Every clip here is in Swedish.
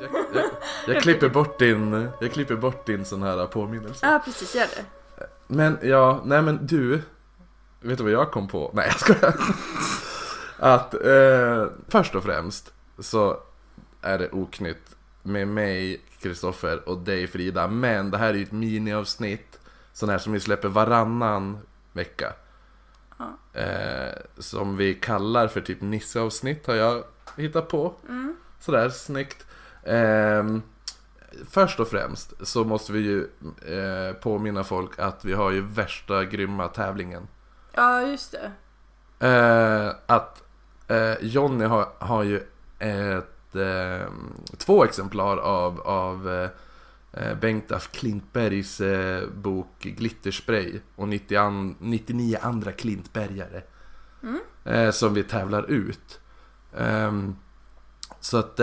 Jag, jag, jag, klipper bort din, jag klipper bort din sån här påminnelse. Ja, precis. Gör det. Men ja, nej men du. Vet du vad jag kom på? Nej jag skojar. Att eh, först och främst så är det oknytt med mig, Kristoffer och dig Frida. Men det här är ju ett miniavsnitt. Sån här som vi släpper varannan vecka. Ja. Eh, som vi kallar för typ Nisse-avsnitt har jag hittat på. Sådär snyggt. Ehm, först och främst så måste vi ju eh, påminna folk att vi har ju värsta grymma tävlingen. Ja, just det. Eh, att eh, Jonny har, har ju ett, eh, två exemplar av, av eh, eh, Bengt af Klintbergs eh, bok Glitterspray och 90 an, 99 andra Klintbergare. Eh, som vi tävlar ut. Ehm, så att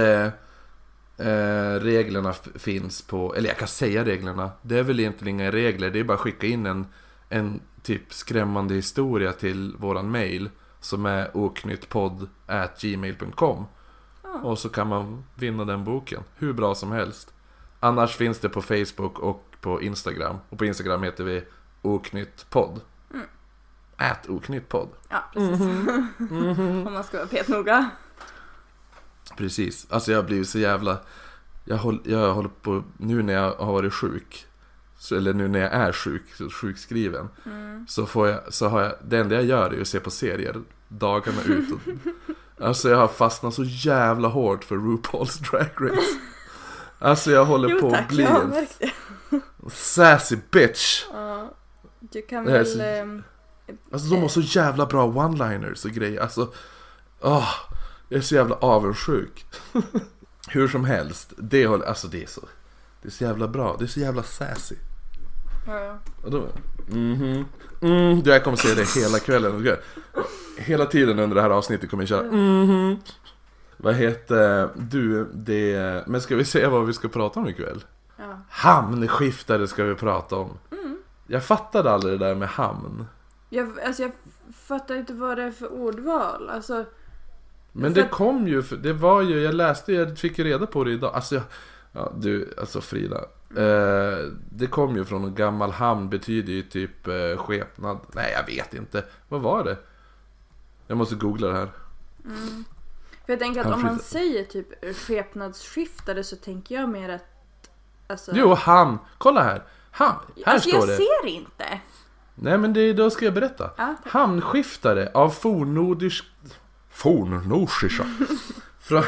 eh, reglerna finns på, eller jag kan säga reglerna. Det är väl egentligen inga regler, det är bara att skicka in en, en typ skrämmande historia till våran mail. Som är oknyttpodd.gmail.com Och så kan man vinna den boken, hur bra som helst. Annars finns det på Facebook och på Instagram. Och på Instagram heter vi oknyttpodd. Ät oknyttpodd. Ja, precis. Om man ska vara petnoga. Precis, alltså jag har blivit så jävla jag, håll, jag håller på, nu när jag har varit sjuk så, Eller nu när jag är sjuk, så sjukskriven Så får jag, så har jag, det enda jag gör är att se på serier Dagarna ut och, Alltså jag har fastnat så jävla hårt för RuPaul's Drag Race. Alltså jag håller Jo på tack, att bli en sassy bitch. Du kan väl... så- ehm, Alltså de har så jävla bra one-liners och grejer. Alltså, åh, jag är så jävla avundsjuk. Hur som helst, det håller, alltså det är så, det är så jävla bra. Det är så jävla sassy. ja. Och då, mhm, mm, jag kommer säga det hela kvällen. Hela tiden under det här avsnittet kommer jag köra, mhm. Vad heter du, det, men ska vi säga vad vi ska prata om ikväll? Ja. Hamnskiftare ska vi prata om. Jag fattade aldrig det där med hamn. Jag, alltså jag fattar inte vad det är för ordval. Alltså, Men det kom ju, det var ju, jag läste, jag fick ju reda på det idag. Alltså, jag, ja du, alltså Frida. Eh, det kom ju från en gammal hamn, betyder ju typ eh, skepnad. Nej, jag vet inte. Vad var det? Jag måste googla det här. för jag tänker att Han om man säger typ skepnadsskiftare så tänker jag mer att... Alltså, Jo, hamn. Kolla här. Hamn. Här alltså står jag det. ser inte. Nej, men det, då ska jag berätta. Ja, tack. Hamnskiftare av fornnordisk... Fornnordiska? Från,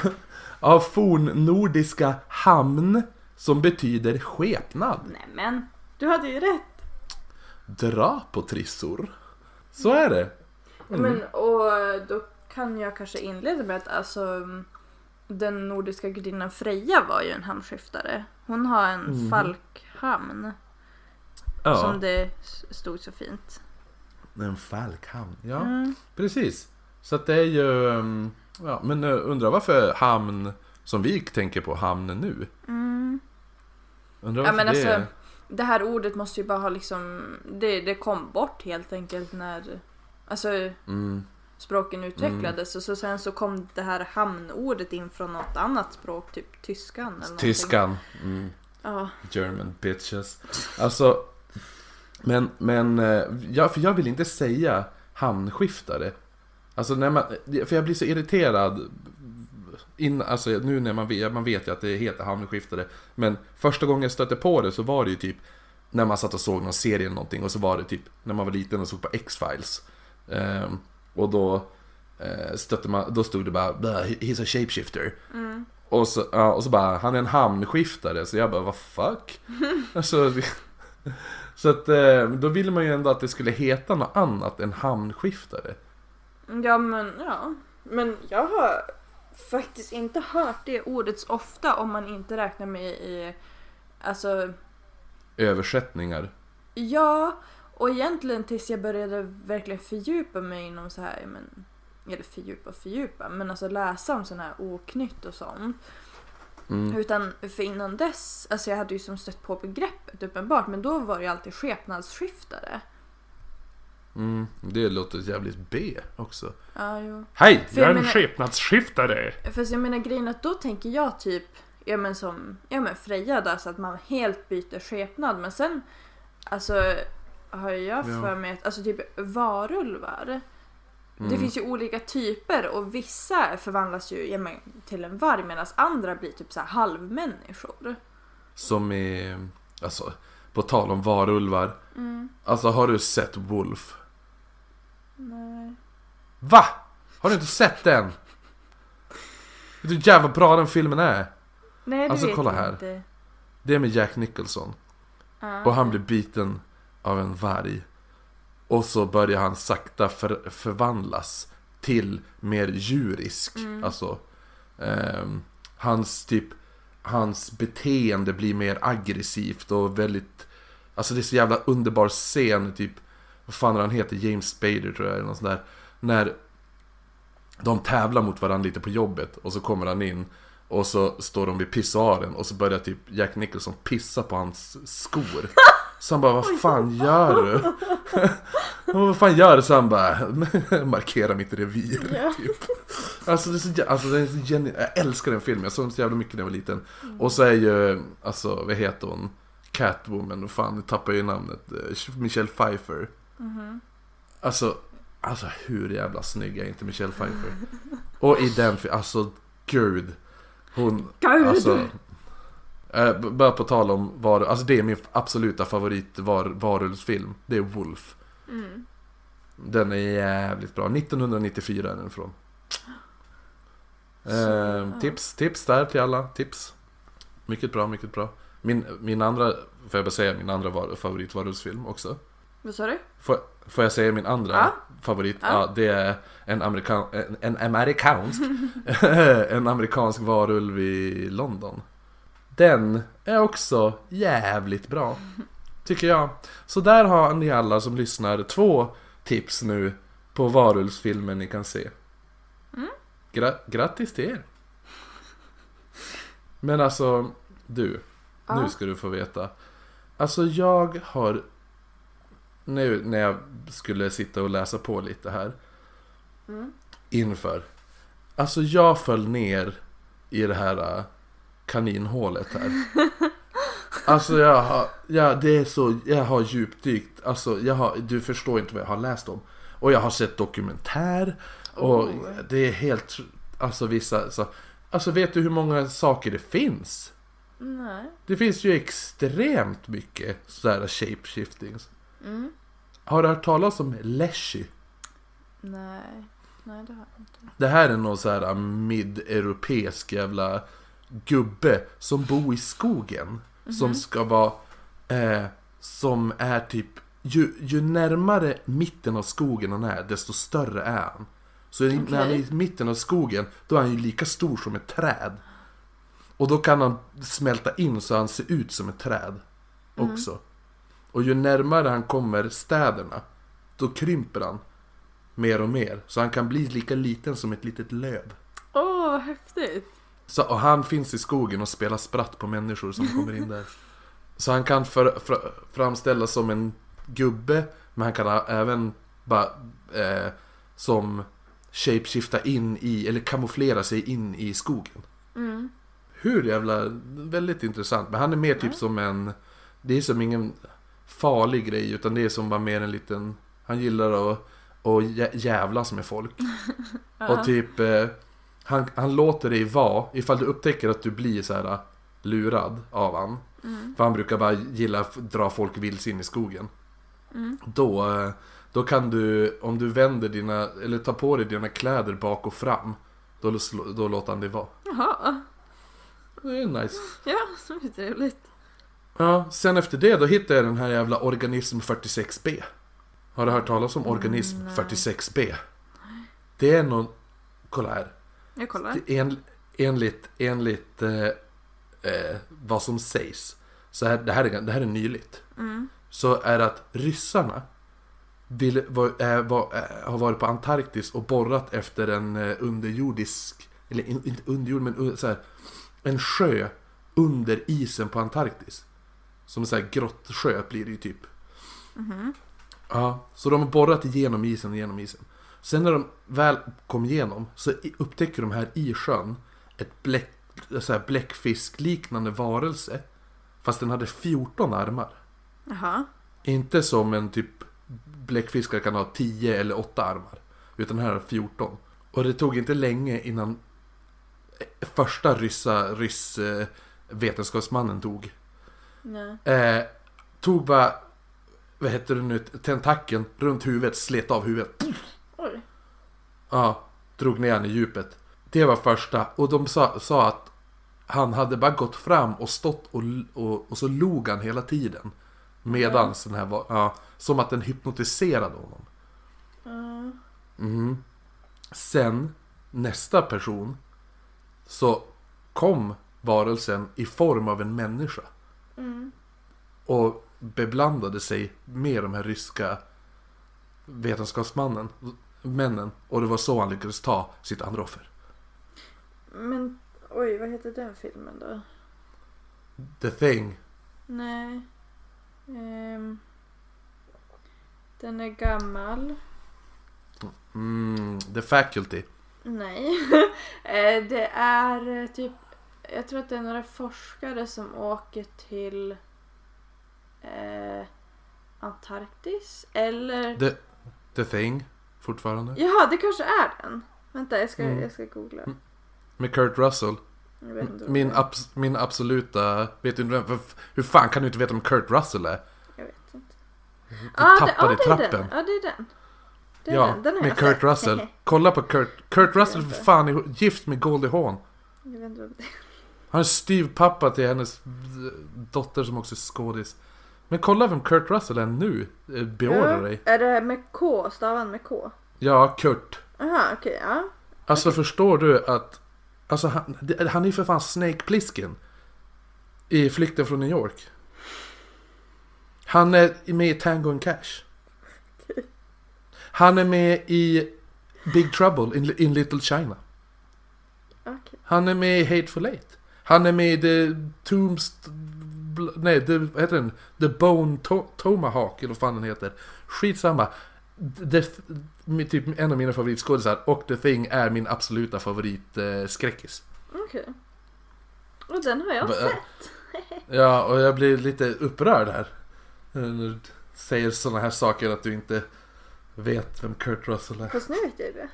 av fornnordiska hamn, som betyder skepnad. Nej men, du hade ju rätt. Dra på trissor. Så är det. Men och då kan jag kanske inleda med att alltså den nordiska gudinnan Freja var ju en hamnskiftare. Hon har en falkhamn Ja, som det stod så fint. en falkhamn. Ja, Mm. precis. Så att det är ju... um, Ja, men uh, undrar varför hamn som vi tänker på hamn nu? Mm. Undrar Ja, varför men det alltså, är... det här ordet måste ju bara ha liksom, det, det kom bort helt enkelt när, alltså Mm, språken utvecklades och så sen så kom det här hamnordet in från något annat språk, typ tyskan eller någonting. tyskan. Mm, Ja. German bitches. Alltså... Men, men... eh, Ja, för jag vill inte säga hamnskiftare. Alltså när man... För jag blir så irriterad. In, alltså nu när man vet, man vet ju att det heter hamnskiftare. Men första gången jag stötte på det så var det ju typ när man satt och såg någon serie eller någonting och så var det typ när man var liten och såg på X-Files. Ehm, och då eh, stötte man, då stod det bara "Blah, he's a shapeshifter. Och så, ja, och så bara, han är en hamnskiftare. Så jag bara, vad fuck? alltså, så att eh, då ville man ju ändå att det skulle heta något annat än hamnskiftare. Ja men ja. Men jag har faktiskt inte hört det ordet så ofta om man inte räknar med i, alltså Översättningar. ja. Och egentligen tills jag började verkligen fördjupa mig inom så här, men, eller fördjupa och fördjupa, men alltså läsa om sån här oknytt och sånt. Mm. Utan för innan dess, alltså jag hade ju som stött på begreppet uppenbart, men då var det ju alltid skepnadsskiftare. Mm, det låter jävligt B också. Ja, jo. Hej! För Jag är en menar- skepnadsskiftare. Fast jag menar grejen att då tänker jag typ ja men som, ja men Freja där så att man helt byter skepnad men sen alltså har jag Ja. för mig att alltså typ varulvar det Mm. finns ju olika typer och vissa förvandlas ju ja, men, till en varg medan andra blir typ så här halvmänniskor. Som är, alltså, på tal om varulvar. Mm. Alltså har du sett Wolf? Nej. Va? Har du inte sett den? Vet du hur jävla bra den filmen är? Nej det Alltså, vet kolla här. inte. Det är med Jack Nicholson. Ja. Och han blir biten av en varg. Och så börjar han sakta för, förvandlas till mer djurisk. Alltså, ehm, hans typ, hans beteende blir mer aggressivt och väldigt, alltså det är så jävla underbar scen, typ, vad fan är han heter, James Spader tror jag, eller något sånt där. När de tävlar mot varandra lite på jobbet och så kommer han in och så står de vid pissoaren och så börjar typ Jack Nicholson pissa på hans skor. Så han bara, vad fan gör du? vad fan gör du? Så han bara, markera mitt revir. Typ. Alltså, det är så, alltså det är så geni- jag älskar den filmen, jag såg den så jävla mycket när jag var liten. Och så är ju, alltså vad heter hon? Catwoman, fan, nu tappar jag ju namnet. Eh, Michelle Pfeiffer. Alltså, alltså hur jävla snygg är inte Michelle Pfeiffer? Och i den filmen, alltså gud. Hon, Gud! alltså. B- bara på tal om var, alltså det är min absoluta favorit var, varulvsfilm. Det är Wolf. Mm. Den är jävligt bra. 1994 är den ifrån. Eh, tips, tips där till alla. Tips. Mycket bra, mycket bra. Min, min andra, får jag bara säga, min andra var, favoritvarulvsfilm också. Vad sa du? Får, får jag säga min andra Ja. favorit? Ja. Ja. det är en, amerikan, en, en amerikansk En amerikansk varulv i London. Den är också jävligt bra. Tycker jag. Så där har ni alla som lyssnar två tips nu på varulvsfilmer ni kan se. Gra- grattis till er! Men alltså, du. Nu Ja. ska du få veta. Alltså jag har nu när jag skulle sitta och läsa på lite här. Mm. Inför. Alltså jag föll ner i det här äh, kaninhålet här. Alltså jag har, ja, det är så, jag har djupdykt. Alltså jag har, du förstår inte vad jag har läst om. Och jag har sett dokumentär. Och Oh. det är helt, alltså vissa, så, alltså vet du hur många saker det finns? Nej. Det finns ju extremt mycket sådär shapeshiftings. Mm. Har du hört talas om Leshy? Nej. Nej det har jag inte. Det här är någon så här mid-europeisk jävla gubbe som bor i skogen. Som ska vara, eh, som är typ, ju, ju närmare mitten av skogen han är, desto större är han. Så i- när han är i mitten av skogen, då är han ju lika stor som ett träd. Och då kan han smälta in så han ser ut som ett träd också. Och ju närmare han kommer städerna, då krymper han mer och mer. Så han kan bli lika liten som ett litet löv. Åh vad häftigt! Så, och han finns i skogen och spelar spratt på människor som kommer in där. Så han kan för, för, framställas som en gubbe, men han kan även bara eh, som shapeshifta in i, eller kamouflera sig in i skogen. Mm. Hur jävla, väldigt intressant. Men han är mer typ som en, det är som ingen farlig grej, utan det är som bara mer en liten, han gillar att, att jä- jävlas med folk. Och typ, eh, han, han låter dig vara, ifall du upptäcker att du blir så här eh, lurad av han. För han brukar bara gilla att dra folk vilse in i skogen. Då, eh, då kan du, om du vänder dina, eller tar på dig dina kläder bak och fram. Då, då låter han dig vara. Jaha. Det är nice. Ja, är trevligt. Ja, sen efter det då hittade jag den här jävla Organism 46B. Har du hört talas om Organism 46B? Det är någon, kolla här. Jag kollar. En, enligt enligt eh, eh, vad som sägs, så här, det, här är, det här är nyligt. Mm. Så är det att ryssarna vill, var, eh, var, eh, har varit på Antarktis och borrat efter en eh, underjordisk, eller in, inte underjord men un, så här, en sjö under isen på Antarktis. Som sån här grottsjö blir det ju typ. Ja, så de har borrat igenom isen och igenom isen. Sen när de väl kom igenom så upptäcker de här i sjön ett bläck, så här bläckfiskliknande varelse. Fast den hade 14 armar. Jaha. Inte som en typ bläckfiskar kan ha 10 eller 8 armar. Utan här har 14. Och det tog inte länge innan första ryssa, ryss eh, vetenskapsmannen tog. Eh, tog bara, vad heter det nu, tentakeln runt huvudet, slet av huvudet. Oj. Ja, drog ner han i djupet. Det var första. Och de sa, sa att han hade bara gått fram och stått och, och, och så log han hela tiden. Medans den här var, ja, som att den hypnotiserade honom. Ja. Mhm. Sen, nästa person, så kom varelsen i form av en människa. Mm. Och beblandade sig med de här ryska vetenskapsmannen, männen. Och det var så han lyckades ta sitt andra offer. Men oj, vad heter den filmen då? The Thing. Nej. Ehm. den är gammal. Mm, The Faculty. Nej. Eh, det är eh, typ, jag tror att det är några forskare som åker till eh, Antarktis. Eller, The, The Thing, fortfarande. jaha det kanske är den. Vänta jag ska, Mm. jag ska googla. Med Kurt Russell. Min, abs, min absoluta... Vet du inte vem- hur fan kan du inte veta vem Kurt Russell är? Jag vet inte. Du det, tappade det är trappen. Ja, det är den. Det är Ja, den. den med Kurt sett. Russell. Kolla på Kurt. Kurt Russell är för fan gift med Goldie Hawn. jag vet inte vad det är. Han är styvpappa till hennes dotter som också är skådis. Men kolla vem Kurt Russell är nu. Eh, Beordrar dig. Är det med K? Stavan med K? Ja, Kurt. Aha, okej, ja. Alltså förstår du att... Alltså han, han är ju för fan Snake Plissken. I Flykten från New York. Han är med i Tango and Cash. Han är med i Big Trouble in, in Little China. Okej. Han är med i Hateful Eight. Han är med i The Tombs... bl- Nej, the, vad heter den? The Bone to, Tomahawk, eller vad fan den heter. Skitsamma. The, typ en av mina favoritskådisar och The Thing är min absoluta favorit eh, skräckis. Okej. Och den har jag Va- sett. Ja, och jag blir lite upprörd här. eh, När du säger sådana här saker att du inte vet vem Kurt Russell är. Fast nu vet jag ju det.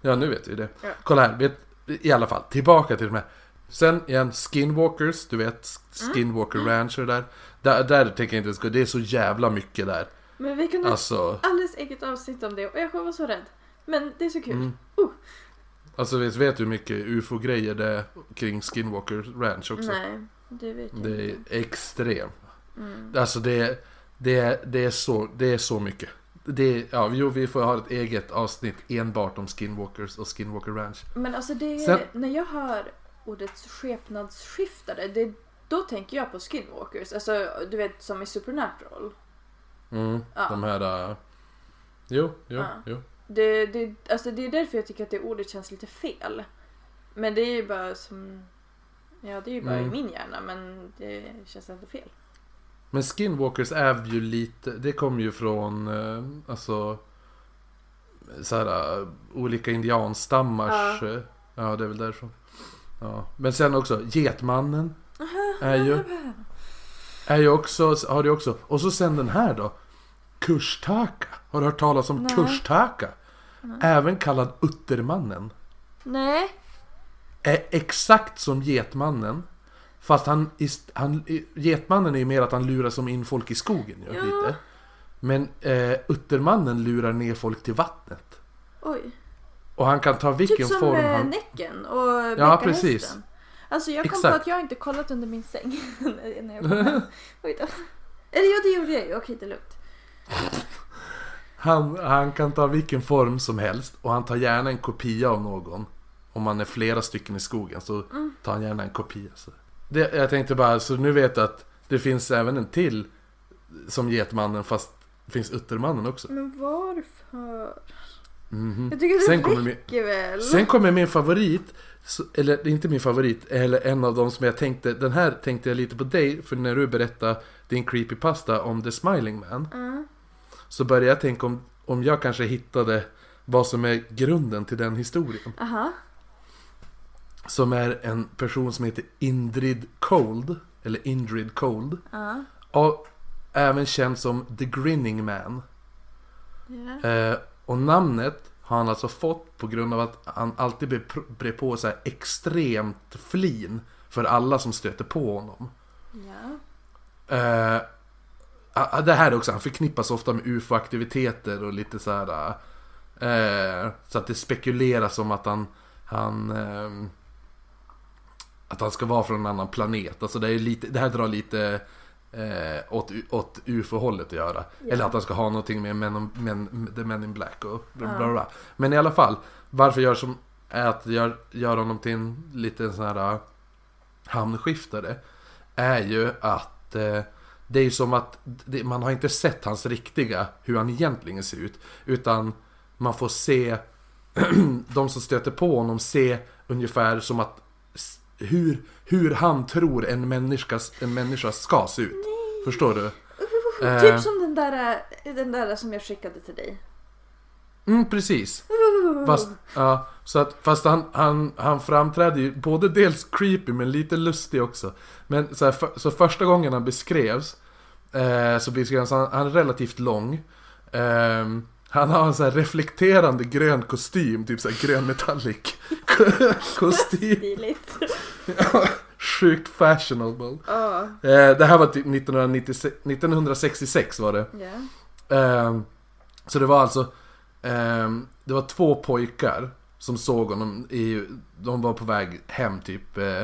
Ja, nu vet vi det. Ja. Kolla här, vet, i alla fall, tillbaka till de här. Sen igen, Skinwalkers, du vet, Mm. Skinwalker Rancher där. Där, där tänker jag inte ens gå, det är så jävla mycket där. Men vi kunde ha Alltså, ett alldeles eget avsnitt om det och jag kommer vara så rädd. Men det är så kul. mm. Uh. Alltså vet, vet du hur mycket ufo-grejer det är kring Skinwalker Ranch också? Nej, det vet jag Det är inte. extremt. Mm. Alltså det, det, det, är så, det är så mycket. Det, ja, jo, vi får ha ett eget avsnitt enbart om Skinwalkers och Skinwalker Ranch. Men alltså det är, Sen- när jag hör ordet skepnadsskiftare, det, då tänker jag på skinwalkers. Alltså du vet som i Supernatural. Mm, Ja. de här... Uh, jo, jo, Ja. jo. Det, det, alltså det är därför jag tycker att det ordet känns lite fel. Men det är ju bara som... Ja, det är ju bara Mm. i min hjärna men det känns ändå fel. Men Skinwalkers är ju lite, det kommer ju från, eh, alltså, så här, eh, olika indianstammars, Ja. ja. ja det är väl därifrån. Ja. Men sen också, Getmannen är ju, är ju också, har du också, och så sen den här då, Kushtaka. Har du hört talas om Nej. Kushtaka? Även kallad Uttermannen. Nej. Är exakt som Getmannen. Fast han, han, Getmannen är ju mer att han lurar som in folk i skogen Ja. lite. Men eh, Uttermannen lurar ner folk till vattnet. Oj. Och han kan ta vilken typ som form eh, han... Näcken och Ja, precis. hästen. Alltså jag kom Exakt. på att jag inte kollat under min säng när jag kom hem. Oj då. Eller ja, det gjorde jag ju. Okej, det är lugnt. Han, han kan ta vilken form som helst och han tar gärna en kopia av någon. Om man är flera stycken i skogen så Mm. tar han gärna en kopia. Så. Det, jag tänkte bara, så nu vet jag att det finns även en till som Getmannen fast det finns Uttermannen också. Men varför? Mhm. Jag tycker det Sen kommer min- räcker väl? Sen kommer min favorit, eller inte min favorit, eller en av dem som jag tänkte, den här tänkte jag lite på dig, för när du berättade din creepypasta om The Smiling Man, Ja. så började jag tänka om, om jag kanske hittade vad som är grunden till den historien. Aha. Som är en person som heter Indrid Cold. Eller Indrid Cold. Ja. Och även känd som The Grinning Man. Ja. Eh, och namnet har han alltså fått på grund av att han alltid brer på så här extremt flin för alla som stöter på honom. Ja. Eh, ah, det här är också, han förknippas ofta med ufo-aktiviteter och lite så här. Eh, så att det spekuleras om att han, han ehm, att han ska vara från en annan planet. Alltså det, är lite, det här drar lite eh, åt, åt ufo-hållet att göra. Ja. Eller att han ska ha någonting med men, men, The Men in Black och bla, bla, bla. Men i alla fall, varför gör som är att gör, gör honom till en liten sån här uh, hamnskiftare. Är ju att eh, det är som att det, man har inte sett hans riktiga, hur han egentligen ser ut. Utan man får se de som stöter på honom se ungefär som att hur, hur han tror en människa, en människa ska se ut. Förstår du? Eh, Typ som den där, eh, den där som jag skickade till dig. Mm, precis. Fast, ja, så att, fast han, han, han framträder ju både dels creepy men lite lustig också. Men så, här, för, så första gången han beskrevs eh, så beskrevs han, han är relativt lång. Ehm, han har en så reflekterande grön kostym, typ så grön metallic kostym. Stiligt. Sjukt fashionable. Ja. Eh, det här var typ 1996, 1966 var det. Ja. Ehm, så det var alltså ehm, Det var två pojkar Som såg honom i De var på väg hem typ eh,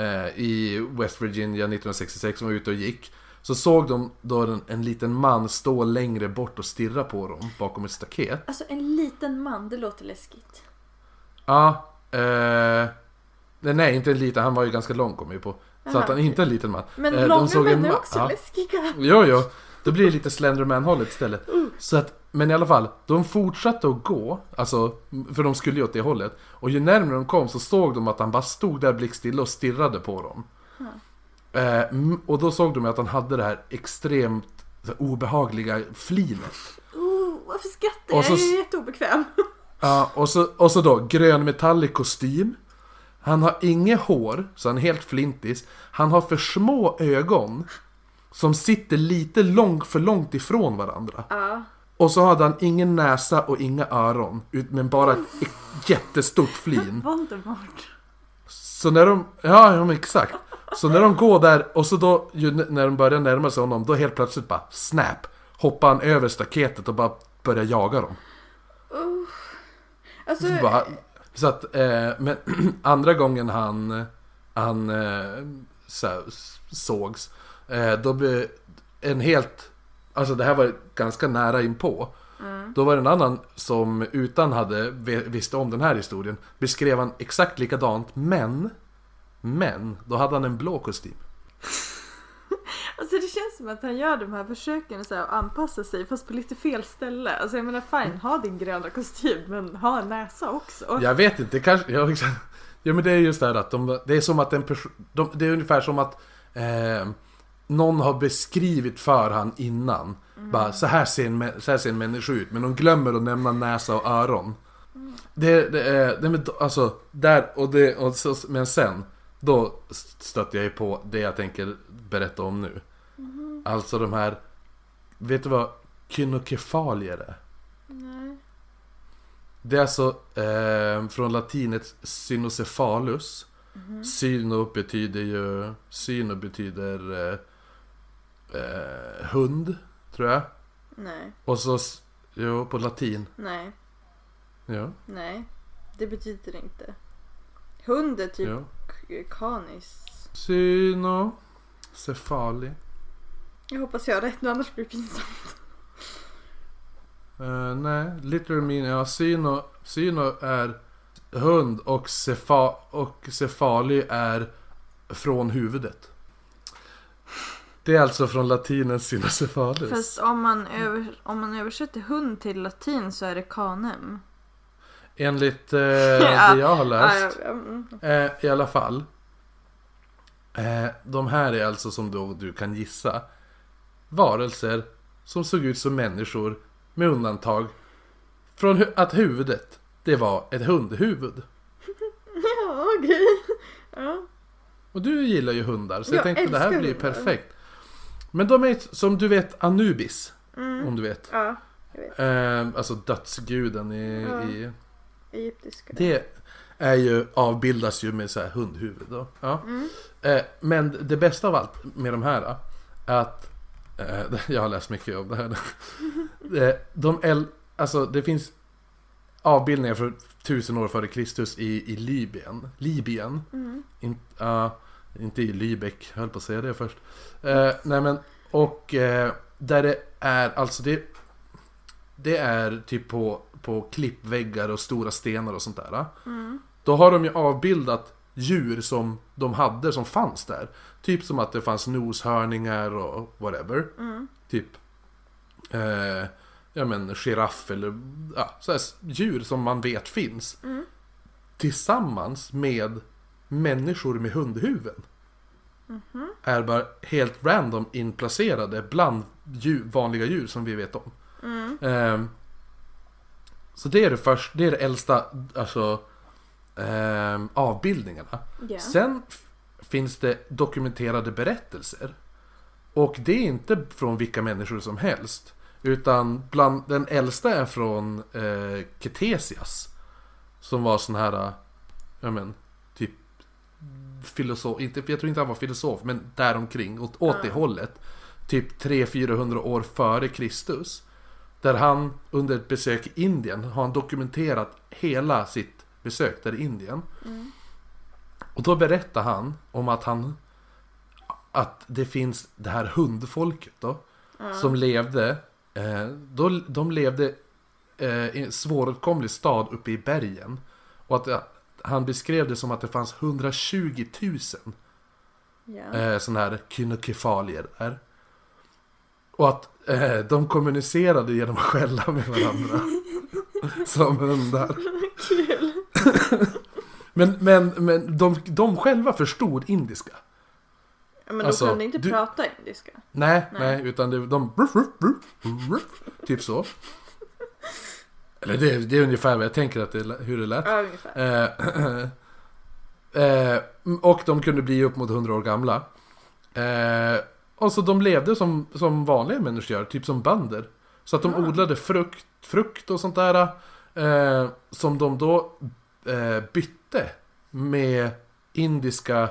eh, I West Virginia 1966 Som var ute och gick Så såg de då en, en liten man stå längre bort och stirra på dem Bakom ett staket Alltså en liten man, det låter läskigt. Ja eh, nej, inte en liten, han var ju ganska lång kom jag ju på Så Aha, att han inte en liten man Men Eh, långa såg män är också ja. läskiga. Jo, jo. Då blir det lite Slenderman-hållet istället. Så att, men i alla fall, de fortsatte att gå, alltså, för de skulle ju åt det hållet. Och ju närmare de kom så såg de att han bara stod där blickstilla och stirrade på dem. Eh, och då såg de att han hade det här extremt här, obehagliga flinet. Oh, varför skrattar jag? Jag är jätteobekväm. Ja, och så, och så då, grön metallic kostym. Han har inget hår, så han är helt flintis. Han har för små ögon. Som sitter lite långt, för långt ifrån varandra. Ja. Och så hade han ingen näsa och inga öron. Men bara ett jättestort flin. Voldemort. Så när de, ja, ja exakt. Så när de går där och så då, när de börjar närma sig honom, då helt plötsligt bara snap. Hoppar han över staketet och bara börjar jaga dem. Alltså, Så, bara, så att, eh, men andra gången han, han eh, så här, sågs, eh, då blev en helt, alltså det här var ganska nära inpå. Då var det en annan som utan hade visste om den här historien, beskrev han exakt likadant, men, men, då hade han en blå kostym. Alltså det känns som att han gör de här försöken så här, att anpassa sig fast på lite fel ställe. Alltså jag menar fine, ha din gröna kostym men ha en näsa också. Jag vet inte, kanske... Ja, exakt. ja men det är just det här att de, det är som att en person... De, det är ungefär som att eh, någon har beskrivit för han innan. Bara, så här, ser en, så här ser en människa ut, men de glömmer att nämna näsa och öron. Det, det är... Det, men, alltså, där och det... Och så, men sen, då stötte jag ju på det jag tänker berätta om nu. Alltså de här... Vet du vad kynokefalier är? Nej. Det är alltså eh, från latinet cynocephalus. Syno betyder ju... Syno betyder eh, eh, hund, tror jag. Nej. Och så... Jo, på latin. Nej. Ja, Nej. Det betyder inte. Hund är typ ja. kanis. Cynocephali. Jag hoppas jag har rätt nu annars blir det pinsamt. Eh, nej, literal meaning. Ja, syno, syno är hund och, cefa, och cefali är från huvudet. Det är alltså från latinens cynocephalus. Fast om man, över, om man översätter hund till latin så är det canem. Enligt eh, Ja. det jag har läst. ja, mm. Eh, I alla fall. Eh, de här är alltså som då du kan gissa. Varelser som såg ut som människor. Med undantag från hu- att huvudet, det var ett hundhuvud. Ja, okej. Ja. Och du gillar ju hundar, så jag, Jag tänkte det här blir hundar. perfekt. Men de är som du vet Anubis, om du vet. ja, jag vet. Eh, alltså dödsguden i, Ja. i... Egyptiska. Det är ju, avbildas ju med så här hundhuvud då. Ja. Eh, men det bästa av allt med de här är att eh, jag har läst mycket om det här. Eh, de äl, alltså det finns avbildningar från tusen år före Kristus i, i Libyen. Libyen. In, ja, inte i Lübeck, höll på att säga det först. Eh, nej men, och eh, där det är, alltså det det är typ på, på klippväggar och stora stenar och sånt där. Då har de ju avbildat djur som de hade som fanns där. Typ som att det fanns noshörningar och whatever. Typ eh, ja men giraff eller ja, så här, djur som man vet finns. Tillsammans med människor med hundhuvuden. Är bara helt random inplacerade bland djur, vanliga djur som vi vet om. Ehm, så det är det först, det är det äldsta alltså, ehm, avbildningarna. Ja. Sen finns det dokumenterade berättelser. Och det är inte från vilka människor som helst. Utan bland den äldsta är från eh, Ketesias. Som var sån här, eh, ja men, typ filosof, inte, jag tror inte han var filosof, men däromkring, åt, åt det hållet. Typ 300-400 år före Kristus. Där han under ett besök i Indien har han dokumenterat hela sitt besök där i Indien. Och då berättar han om att han att det finns det här hundfolket då. Som levde, eh, då, de levde eh, i en svåråtkomlig stad uppe i bergen. Och att eh, han beskrev det som att det fanns 120 000 Ja. eh, sådana här kynokefalier där. Och att eh, de kommunicerade genom att skälla med varandra. som hundar. Kul. Men, men, men de, de själva förstod indiska. Ja, men Alltså, de kunde inte du- prata indiska. Nej, Nej. nej, utan det, de... Typ så. Eller det, det är ungefär vad jag tänker att det, hur det lät. Ja, ungefär. Eh, eh, och de kunde bli upp mot 100 år gamla. Eh, och så de levde som, som vanliga människor gör, typ som bönder. Så att de Ah. odlade frukt, frukt och sånt där. Eh, som de då eh, bytte med indiska,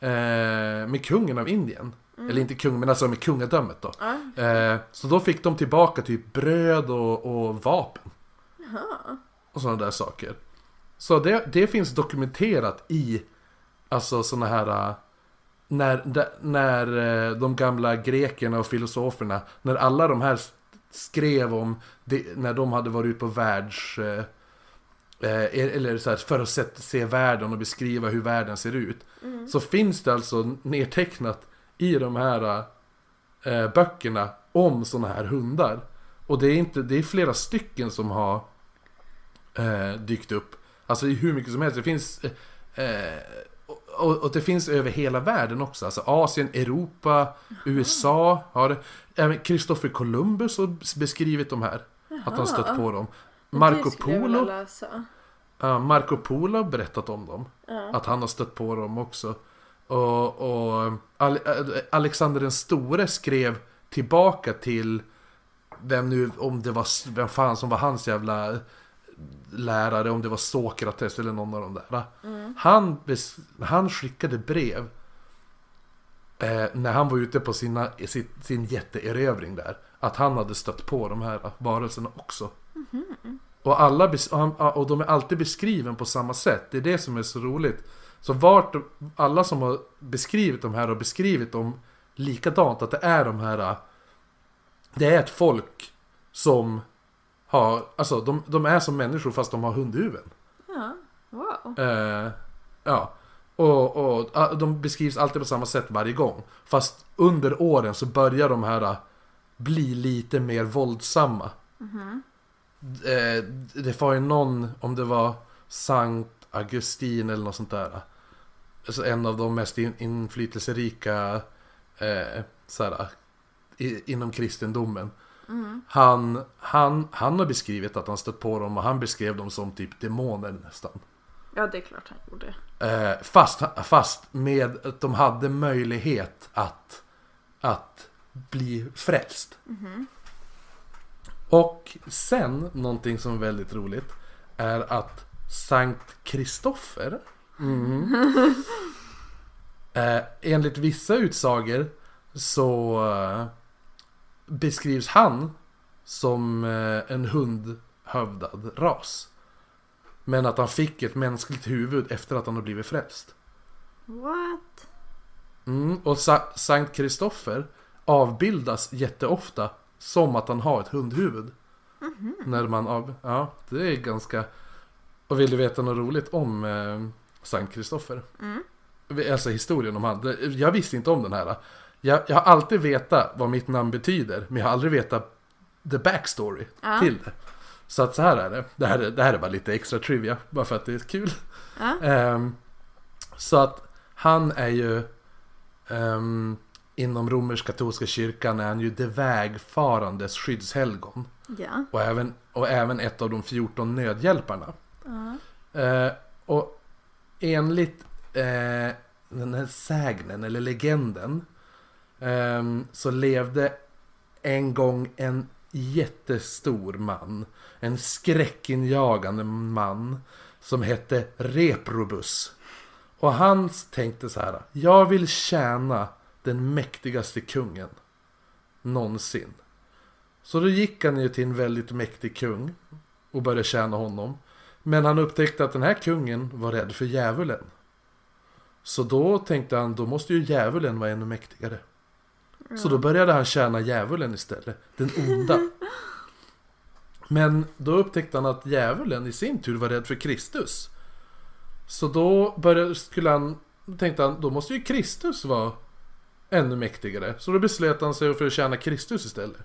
eh, med kungen av Indien. Eller inte kung, men alltså med kungadömet då. Ja. Eh, så då fick de tillbaka typ bröd och, och vapen. Jaha. Och sådana där saker. Så det, det finns dokumenterat i Alltså sådana här äh, när, när äh, de gamla grekerna och filosoferna När alla de här skrev om det, När de hade varit ute på världs eh, eh, Eller så här, för att se, världen och beskriva hur världen ser ut Så finns det alltså nedtecknat i de här eh, böckerna om sådana här hundar Och det är, inte, det är flera stycken som har eh, dykt upp. Alltså hur mycket som helst. Det finns... Eh, och, och det finns över hela världen också. Alltså Asien, Europa, USA har det. Även Christopher Columbus har beskrivit de här. Att han stött på dem. Marco Polo, ja, Marco Polo har berättat om dem. Ja. Att han har stött på dem också. Och, och Ale- äh, Alexander den store skrev tillbaka till vem nu, om det var, vem fan som var hans jävla lärare, om det var Sokrates eller någon av de där. Han, bes, han skickade brev eh, när han var ute på sina, sin, sin jätteerövring där. Att han hade stött på de här varelserna också. Alla, bes- och, han, och de är alltid beskriven på samma sätt. Det är det som är så roligt. Så vart, alla som har beskrivit de här har beskrivit dem likadant. Att det är de här... Det är ett folk som har... Alltså de, de är som människor fast de har hundhuvuden. ja. Wow. Eh, ja. Och, och ah, de beskrivs alltid på samma sätt varje gång. Fast under åren så börjar de här ah, bli lite mer våldsamma. Eh, det var ju någon, om det var Sankt Augustin eller något sånt där. Alltså en av de mest in, inflytelserika eh, såhär, i, inom kristendomen. Han, han, han har beskrivit att han stött på dem och han beskrev dem som typ demoner nästan. Ja, det är klart han gjorde. Eh, fast, fast med att de hade möjlighet att, att bli frälst. Och sen, någonting som är väldigt roligt, är att Sankt Kristoffer mm, eh, enligt vissa utsagor så eh, beskrivs han som eh, en hundhövdad ras. Men att han fick ett mänskligt huvud efter att han har blivit frälst. What? Mm, och Sa- Sankt Kristoffer avbildas jätteofta som att han har ett hundhuvud. När man av... Ja, det är ganska... Och vill du veta något roligt om eh, Sankt Kristoffer? Alltså historien om han. Jag visste inte om den här. Jag, jag har alltid vetat vad mitt namn betyder, men jag har aldrig vetat the backstory Ja. till det. Så att så här är det. Det här, är- det här är bara lite extra trivia, bara för att det är kul. Ja. Ehm, så att han är ju ehm, inom romersk-katolska kyrkan är han ju det vägfarandes skyddshelgon. Ja. Och även, och även ett av de 14 nödhjälparna. Ja. Eh, och enligt eh, den här sägnen eller legenden ehm, så levde en gång en jättestor man. En skräckinjagande man som hette Reprobus. Och han tänkte så här. Jag vill tjäna den mäktigaste kungen någonsin. Så då gick han ju till en väldigt mäktig kung och började tjäna honom. Men han upptäckte att den här kungen var rädd för djävulen. Så då tänkte han, då måste ju djävulen vara ännu mäktigare. Så då började han tjäna djävulen istället, den onda. Men då upptäckte han att djävulen i sin tur var rädd för Kristus. Så då började, skulle han, tänkte han, då måste ju Kristus vara ännu mäktigare. Så då beslöt han sig för att tjäna Kristus istället.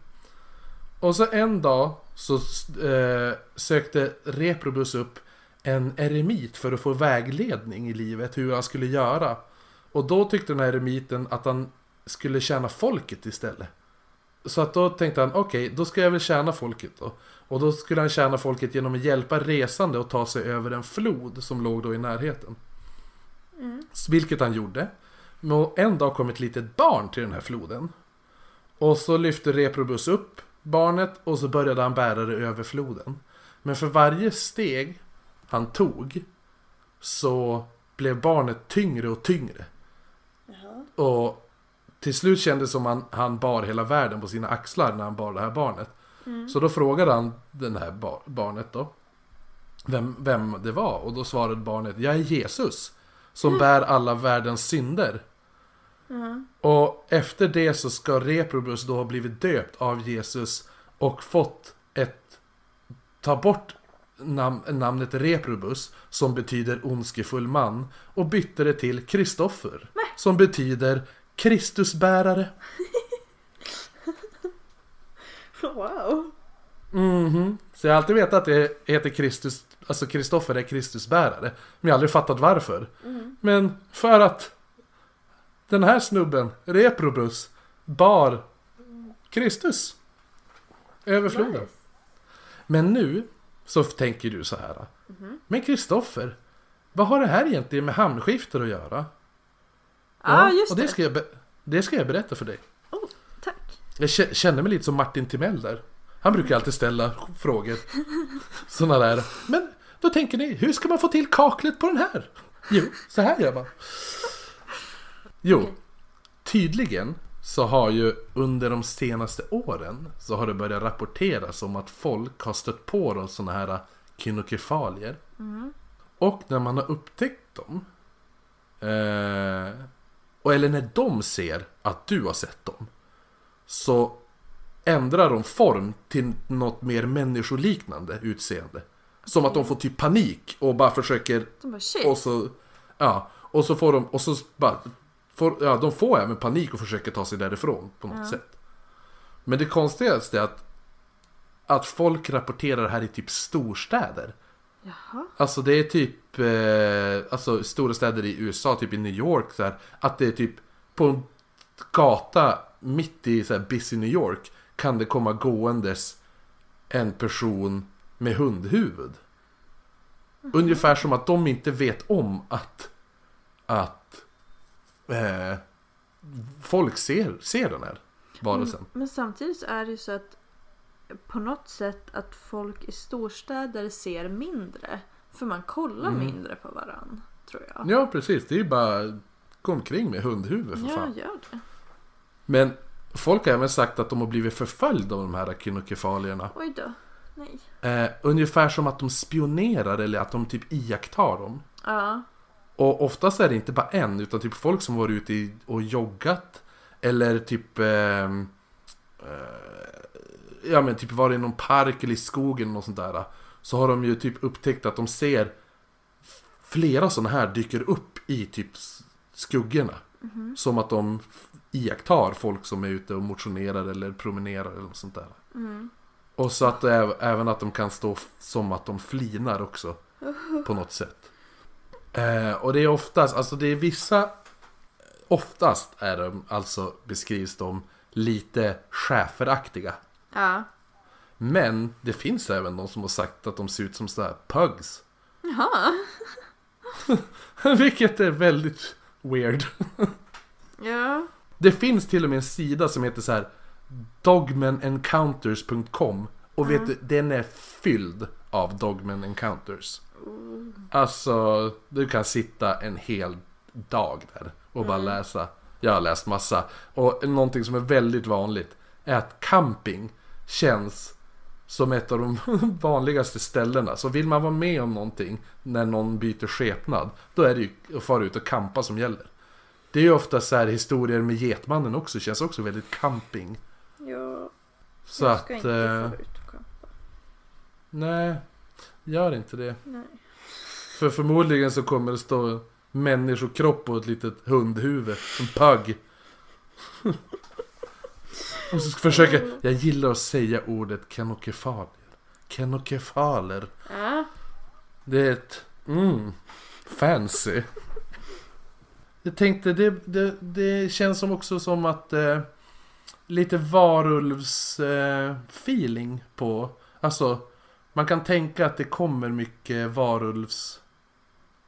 Och så en dag så eh, sökte Reprobus upp en eremit för att få vägledning i livet, hur han skulle göra. Och då tyckte den här eremiten att han skulle tjäna folket istället. Så att då tänkte han, okej, då ska jag väl tjäna folket då. Och då skulle han tjäna folket genom att hjälpa resande att ta sig över en flod som låg då i närheten. Vilket han gjorde. Men en dag kom ett litet barn till den här floden. Och så lyfte Reprobus upp barnet och så började han bära det över floden. Men för varje steg han tog så blev barnet tyngre och tyngre. Och till slut kändes det som han, han bar hela världen på sina axlar när han bar det här barnet. Så då frågade han den här bar, barnet då. Vem, vem det var och då svarade barnet Jag är Jesus. Som bär alla världens synder. Och efter det så ska Reprobus då ha blivit döpt av Jesus och fått ett Ta bort nam namnet Reprobus som betyder ondskefull man och bytte det till Kristoffer som betyder Kristusbärare. Wow. Mhm. Så jag har alltid vetat att det heter Kristus, alltså Kristoffer är Kristusbärare. Men jag har aldrig fattat varför. Men för att den här snubben, Reprobus, bar Kristus över floden. Nice. Men nu så tänker du så här. Men Kristoffer, vad har det här egentligen med hamnskifter att göra? Ja, just och det. Ska jag det ska jag berätta för dig. Oh, tack. Jag kä- känner mig lite som Martin Timell där. Han brukar alltid ställa frågor. Sådana där. Men då tänker ni, hur ska man få till kaklet på den här? Jo, så här gör man. Jo, tydligen så har ju under de senaste åren så har det börjat rapporteras om att folk har stött på de sådana här kynokefalier. Och när man har upptäckt dem eh, och eller när de ser att du har sett dem så ändrar de form till något mer människoliknande utseende. Som att de får typ panik och bara försöker De bara och så Ja, och så får de och så bara får, Ja, de får även panik och försöker ta sig därifrån på något sätt. Men det konstigaste är att att folk rapporterar det här i typ storstäder. Jaha. Alltså det är typ, eh, alltså stora städer i USA, typ i New York så här, Att det är typ på en gata mitt i så här, busy New York kan det komma gåendes en person med hundhuvud. Ungefär som att de inte vet om att, att eh, folk ser, ser den här varelsen. Men samtidigt så är det ju så att på något sätt att folk i storstäder ser mindre. För man kollar Mm. mindre på varann, tror jag. Ja, precis. Det är ju bara gå omkring med hundhuvud för Ja, fan. gör det. Men folk har även sagt att de har blivit förföljda av de här kinokefalierna. Oj då. Nej. Eh, ungefär som att de spionerar eller att de typ iakttar dem. Ja. Och oftast är det inte bara en, utan typ folk som varit ute och joggat. Eller typ... ehm, eh, ja men typ varit i någon park eller i skogen något sånt där. Så har de ju typ upptäckt att de ser flera sådana här dyker upp i typ skuggorna. Som att de iakttar folk som är ute och motionerar eller promenerar eller något sånt där. Mm. Och så att även att de kan stå som att de flinar också. På något sätt. Eh, och det är oftast, alltså det är vissa Oftast är de, alltså beskrivs de lite schäferaktiga. Ja. Men det finns även de som har sagt att de ser ut som sådär pugs. Jaha. Vilket är väldigt weird. Ja. Det finns till och med en sida som heter så här dogmenencounters.com och vet du, den är fylld av dogmen encounters. Alltså, du kan sitta en hel dag där och bara läsa. Jag har läst massa. Och någonting som är väldigt vanligt är att camping känns som ett av de vanligaste ställena. Så vill man vara med om någonting när någon byter skepnad, då är det ju att fara ut och campa som gäller. Det är ju ofta så här historier med Getmannen också, känns också väldigt camping. Ja. Så jag att... ska inte Eh, få ut och campa. nej, gör inte det. Nej. För förmodligen så kommer det stå människokropp och ett litet hundhuvud. En pug. och så ska försöka, jag gillar att säga ordet kenokefaler. Kenokefaler. Ja. Det är ett, mm, fancy. Jag tänkte, det, det, det känns som också som att eh, lite varulvs eh, feeling på, alltså man kan tänka att det kommer mycket varulvs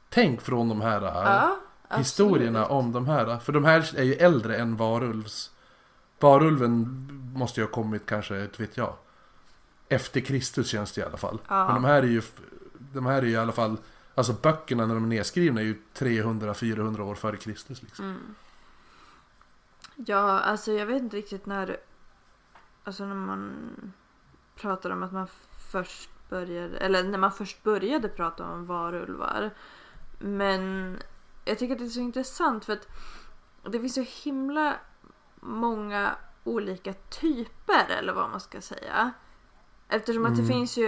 tänk från de här eh, Ja. historierna absolut. om de här. För de här är ju äldre än varulvs. Varulven måste ju ha kommit kanske, inte vet jag. Efter Kristus känns det i alla fall. Ja. Men de här är ju De här är ju i alla fall Alltså böckerna när de är nedskrivna är ju 300-400 år före Kristus liksom. Mm. Ja, alltså jag vet inte riktigt när... Alltså när man pratar om att man först började... Eller när man först började prata om varulvar. Men jag tycker att det är så intressant för att det finns så himla många olika typer eller vad man ska säga. Eftersom att det Mm. finns ju,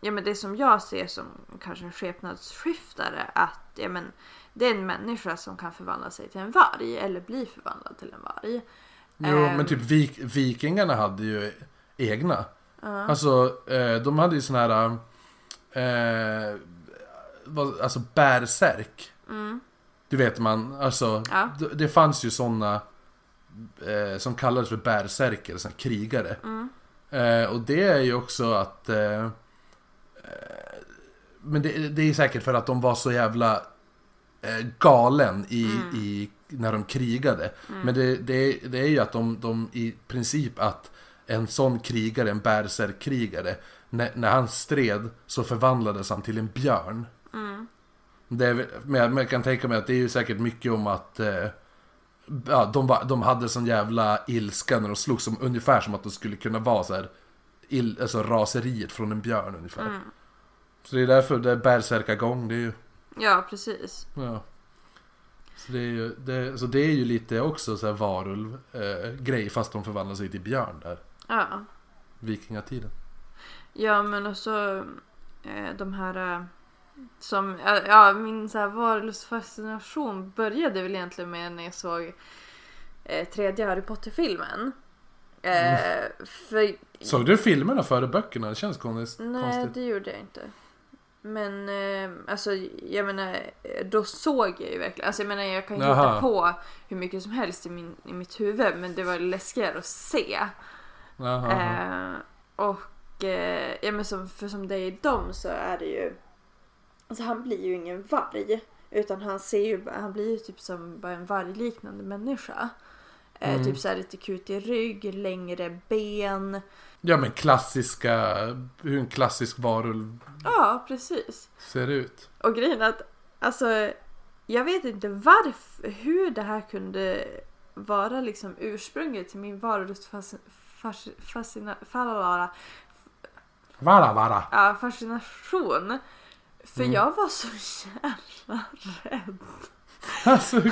ja men det som jag ser som kanske en skepnadsskiftare att ja men det är en människa som kan förvandla sig till en varg eller bli förvandlad till en varg. Jo, Ehm. men typ vik, vikingarna hade ju egna. Ja. Alltså, eh, de hade ju såna här... Eh, alltså bärsärk. Mm. Du vet man, alltså. Ja. Det, det fanns ju såna eh, som kallades för bärsärker, såna krigare. Mm. Eh, och det är ju också att... Eh, eh, men det, det är säkert för att de var så jävla eh, galen i, Mm. i, när de krigade. Men det, det, det är ju att de, de i princip att en sån krigare, en bärsärkkrigare, när, när han stred så förvandlades han till en björn. Mm. Det är, men jag, kan tänka mig att det är ju säkert mycket om att eh, ja, de, var, de hade sån jävla ilska när de slogs, som, ungefär som att de skulle kunna vara så här, il, alltså raseriet från en björn ungefär. Mm. Så det är därför det är bärsärkagång, det är ju, Ja, precis. ja. Så det är ju, det, så det är ju lite också så här varulv eh, grej fast de förvandlar sig till björn där, Ja. vikingatiden. Ja, men också eh, de här eh, som, ja, min så här varulvsfascination började väl egentligen med när jag såg eh, tredje Harry Potter-filmen. Eh, För Såg du filmerna före böckerna? Det känns konstigt. Nej, det gjorde jag inte. Men eh, alltså jag menar, då såg jag ju verkligen, alltså jag menar jag kan ju hitta på hur mycket som helst i, min, i mitt huvud men det var läskigare att se. Eh, och eh, ja, men som, för som det är i dem så är det ju Alltså han blir ju ingen varg. Utan han ser ju, han blir ju typ som bara en vargliknande människa. Eh, Mm. typ så här lite kutig rygg, längre ben. Ja men klassiska, hur en klassisk varulv Ja, precis. ser ut. Och grejen är att, alltså, jag vet inte varför, hur det här kunde vara liksom ursprunget till min varulvsfascination. Vara vara. Ja, fascination. För Mm. jag var så jävla rädd. Alltså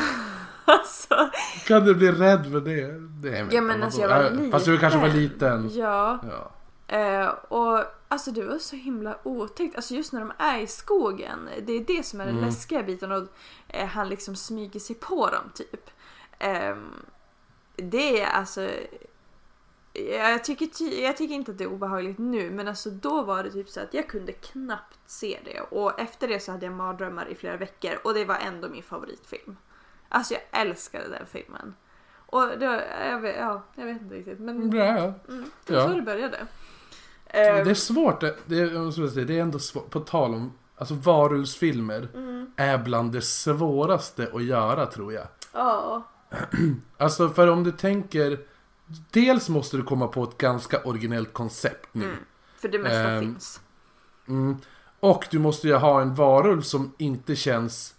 Alltså, kan du bli rädd för det? det Ja, men alltså, jag var Ja, Fast du kanske var liten. liten. ja. Ja. Eh, och alltså det var så himla otäckt. Alltså just när de är i skogen. Det är det som är den Mm. läskiga biten. Och eh, han liksom smyger sig på dem typ. Ehm, det är alltså... Jag tycker, ty- jag tycker inte att det är obehagligt nu men alltså då var det typ så att jag kunde knappt se det och efter det så hade jag mardrömmar i flera veckor och det var ändå min favoritfilm. Alltså jag älskade den filmen. Och var, jag, vet, ja, jag vet inte riktigt men Ja, ja. mm, det var Ja. så det började. Det är Ehm, svårt, det, är- säga, det är ändå svårt, på tal om, alltså varulvsfilmer mm, är bland det svåraste att göra tror jag. ja. Alltså för om du tänker, dels måste du komma på ett ganska originellt koncept nu. Mm, för det mesta Ehm, finns. Mm. Och du måste ju ha en varulv som inte känns,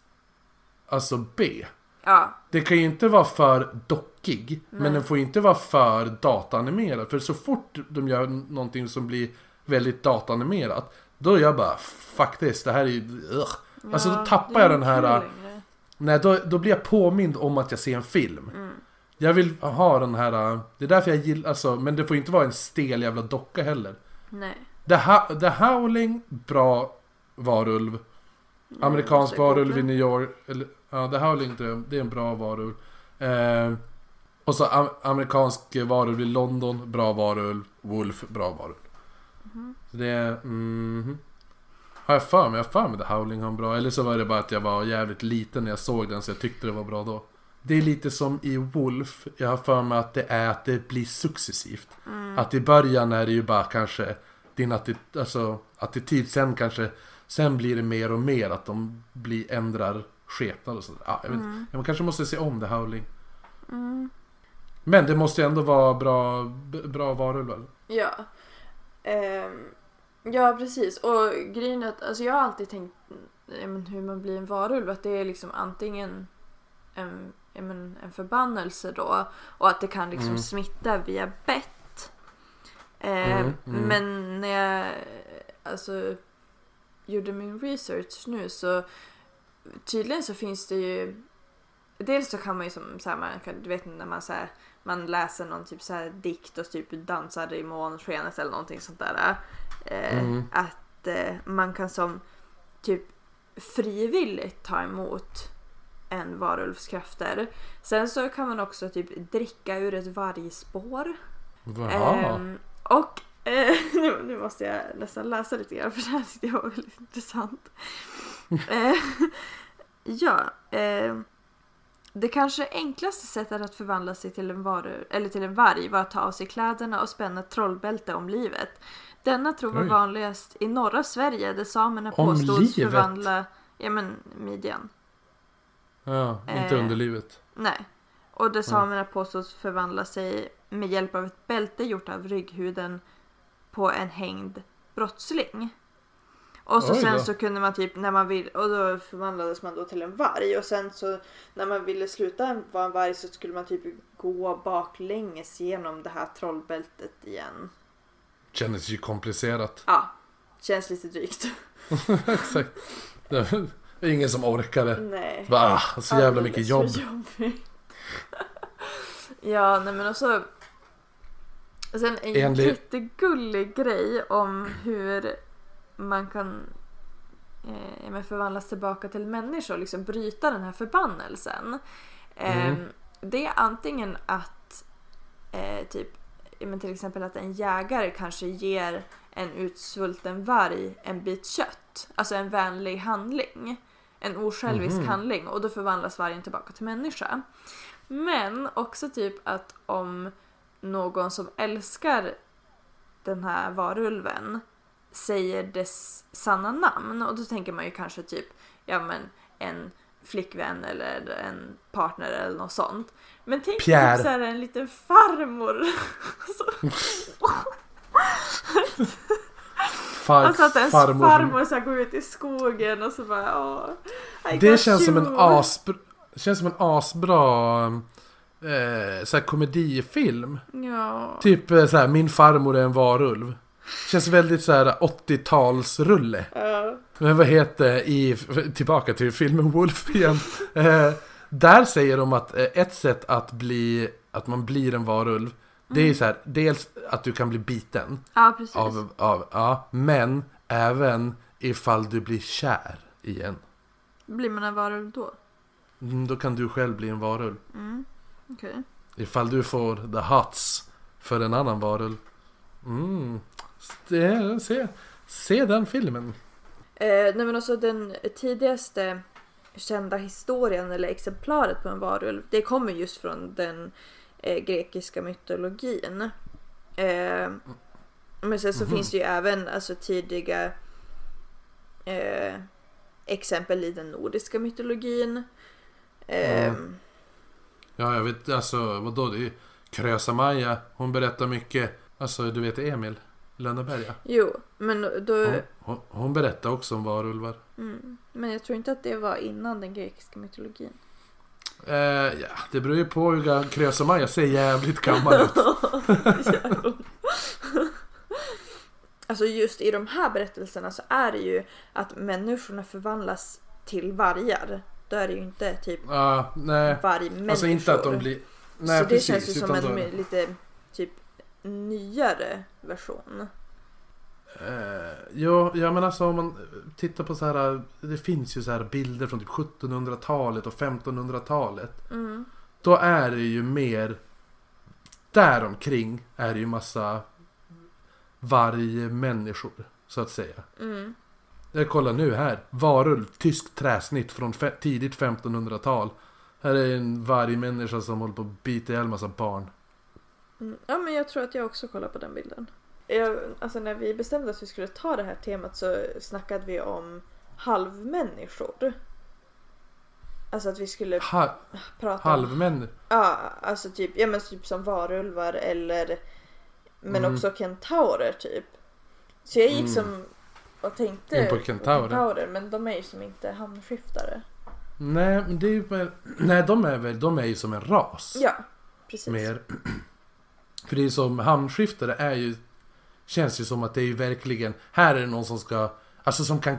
alltså B. Ja, Det kan ju inte vara för dockig, Nej. men den får ju inte vara för dataanimerad. För så fort de gör någonting som blir väldigt dataanimerat, då är jag bara fuck this, det här är ju... Ugh. Alltså, då ja, tappar jag den här- längre. Nej, då, då blir jag påmind om att jag ser en film. Mm. Jag vill ha den här, det är därför jag gillar, alltså, men det får inte vara en stel jävla docka heller. Nej. The, Ho- The Howling, bra varulv. Amerikansk måste jag varulv i. New York. Eller, ja, The Howling det är, det är en bra varulv. Eh, och så am- amerikansk varulv i London, bra varulv. Wolf, bra varulv. Mhm. Så det är... mhm. Har jag för mig? Jag har för mig The Howling har en bra. Eller så var det bara att jag var jävligt liten när jag såg den så jag tyckte det var bra då. Det är lite som i Wolf. Jag har för mig att det är att det blir successivt. Mm. Att i början är det ju bara kanske din attityd, alltså, attityd. Sen kanske, sen blir det mer och mer att de blir, ändrar skepnad och sådär. Ja, jag vet. Mm. Man kanske måste se om The Howling. Mm. Men det måste ju ändå vara bra, bra varulvar. Ja. Ehm, ja, precis. Och grejen är att alltså, jag har alltid tänkt ja, men, hur man blir en varulv. Att det är liksom antingen en, ja, men, en förbannelse då och att det kan liksom Mm. smitta via bett. Ehm, Mm, mm. Men när jag alltså, gjorde min research nu så tydligen så finns det ju Dels så kan man ju som så här, man kan, du vet när man så här, man läser någon typ så här dikt och typ dansar i månskenet eller någonting sånt där. Eh, Mm. Att eh, man kan som typ frivilligt ta emot en varulvs krafter. Sen så kan man också typ dricka ur ett vargspår. Ehm, och eh, nu, nu måste jag nästan läsa lite grann för det här tyckte jag var väldigt intressant. Eh, ja, eh, det kanske enklaste sättet att förvandla sig till en, varu, eller till en varg var att ta av sig kläderna och spänna ett trollbälte om livet. Denna tro var Oj. vanligast i norra Sverige där samerna Om påstods livet? förvandla ja, men, midjan. Ja, inte eh, underlivet. Nej. Och där samerna påstås förvandla sig med hjälp av ett bälte gjort av rygghuden på en hängd brottsling. Och så Oj sen då. så kunde man typ när man vill och då förvandlades man då till en varg och sen så när man ville sluta vara en varg så skulle man typ gå baklänges genom det här trollbältet igen. Kändes ju komplicerat. Ja, känns lite drygt. Exakt. Det var ingen som orkade. Nej. Bara, så jävla mycket jobb. Alldeles för jobbigt. ja, nej men också. Sen en Enligt- jättegullig grej om hur man kan eh, förvandlas tillbaka till människa och liksom bryta den här förbannelsen. Eh, Mm. Det är antingen att eh, typ men till exempel att en jägare kanske ger en utsvulten varg en bit kött. Alltså en vänlig handling. En osjälvisk Mhm. handling och då förvandlas vargen tillbaka till människa. Men också typ att om någon som älskar den här varulven säger dess sanna namn. Och då tänker man ju kanske typ, ja men en flickvän eller en partner eller något sånt. Men tänk Pierre. typ en liten farmor. Far, Alltså att ens farmor farmor, så här går ut i skogen och så bara åh, Det känns som en you." asbra, känns som en asbra eh, så här komedifilm. Ja. Typ eh, så här, min farmor är en varulv. Känns väldigt så här 80-talsrulle. Ja. Men vad heter i, tillbaka till filmen Wolf igen. Eh, där säger de att eh, ett sätt att bli, att man blir en varulv. Det är så här, dels att du kan bli biten ja, precis. av, av, ja, men även ifall du blir kär igen. Blir man en varulv då? Mm, då kan du själv bli en varulv. Mm. Okej. Ifall du får the hots för en annan varulv. Mm. Det, se, se den filmen. Eh, nej men alltså den tidigaste kända historien eller exemplaret på en varulv det kommer just från den eh, grekiska mytologin. Eh, men sen så Mhm. finns det ju även alltså, tidiga eh, exempel i den nordiska mytologin. Mm. Ja, jag vet alltså vadå? Det är Krösa-Maja. Hon berättar mycket. Alltså, du vet Emil Lönneberga. Jo, men då... Hon, hon, hon berättar också om varulvar. Mm, men jag tror inte att det var innan den grekiska mytologin. Eh, ja, det beror ju på hur ga- Krösa-Maja ser jävligt gammal ut. Alltså just i de här berättelserna så är det ju att människorna förvandlas till vargar. Då är det ju inte typ Ja, nej. vargmänniskor. Alltså inte att de blir... Nej, så det precis. känns ju som en då- lite typ nyare version. Eh, ja, ja men alltså om man tittar på så här. Det finns ju så här bilder från typ 1700-talet och 1500-talet. Mm. Då är det ju mer Däromkring är det ju massa Vargmänniskor Så att säga Mm. Jag kollar nu här Varulv, tysk träsnitt från tidigt 1500-tal Här är en vargmänniska som håller på att bita ihjäl massa barn Mm. Ja men jag tror att jag också kollar på den bilden. Jag, alltså när vi bestämde att vi skulle ta det här temat så snackade vi om halvmänniskor. Alltså att vi skulle ha, prata om Halvmän Ja, alltså typ, ja, men typ som varulvar eller men Mm. också kentaurer typ. Så jag gick Mm. som och tänkte In på kentaurer. kentaurer, men de är ju som inte hamnskiftare. Nej, men det är ju Nej, de är väl De är ju som en ras Ja, precis. Mer För det är som Hamnskiftare är ju Känns ju som att det är ju verkligen Här är det någon som ska Alltså som kan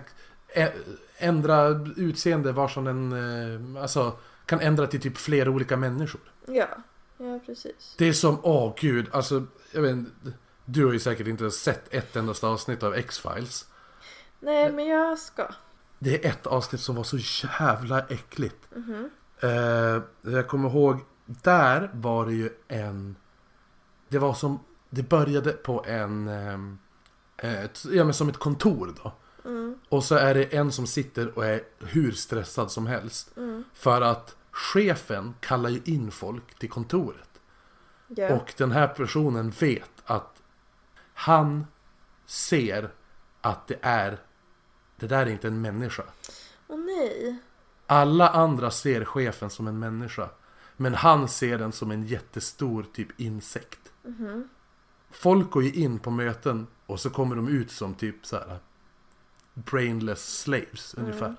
Ändra utseende var som en eh, Alltså Kan ändra till typ flera olika människor Ja, ja precis. Det är som, åh gud, alltså Jag vet Du har ju säkert inte sett ett endast avsnitt av X-Files Nej, men jag ska. Det är ett avsnitt som var så jävla äckligt Mhm. Eh, jag kommer ihåg, där var det ju en... Det var som, det började på en... ehm, eh, ett, ja men som ett kontor då. Mm, Och så är det en som sitter och är hur stressad som helst. mm, För att chefen kallar ju in folk till kontoret. ja. Och den här personen vet att han ser att det är... Det där är inte en människa. Åh nej. Alla andra ser chefen som en människa. Men han ser den som en jättestor typ insekt. Mhm. Folk går ju in på möten och så kommer de ut som typ så här brainless slaves Mm. ungefär.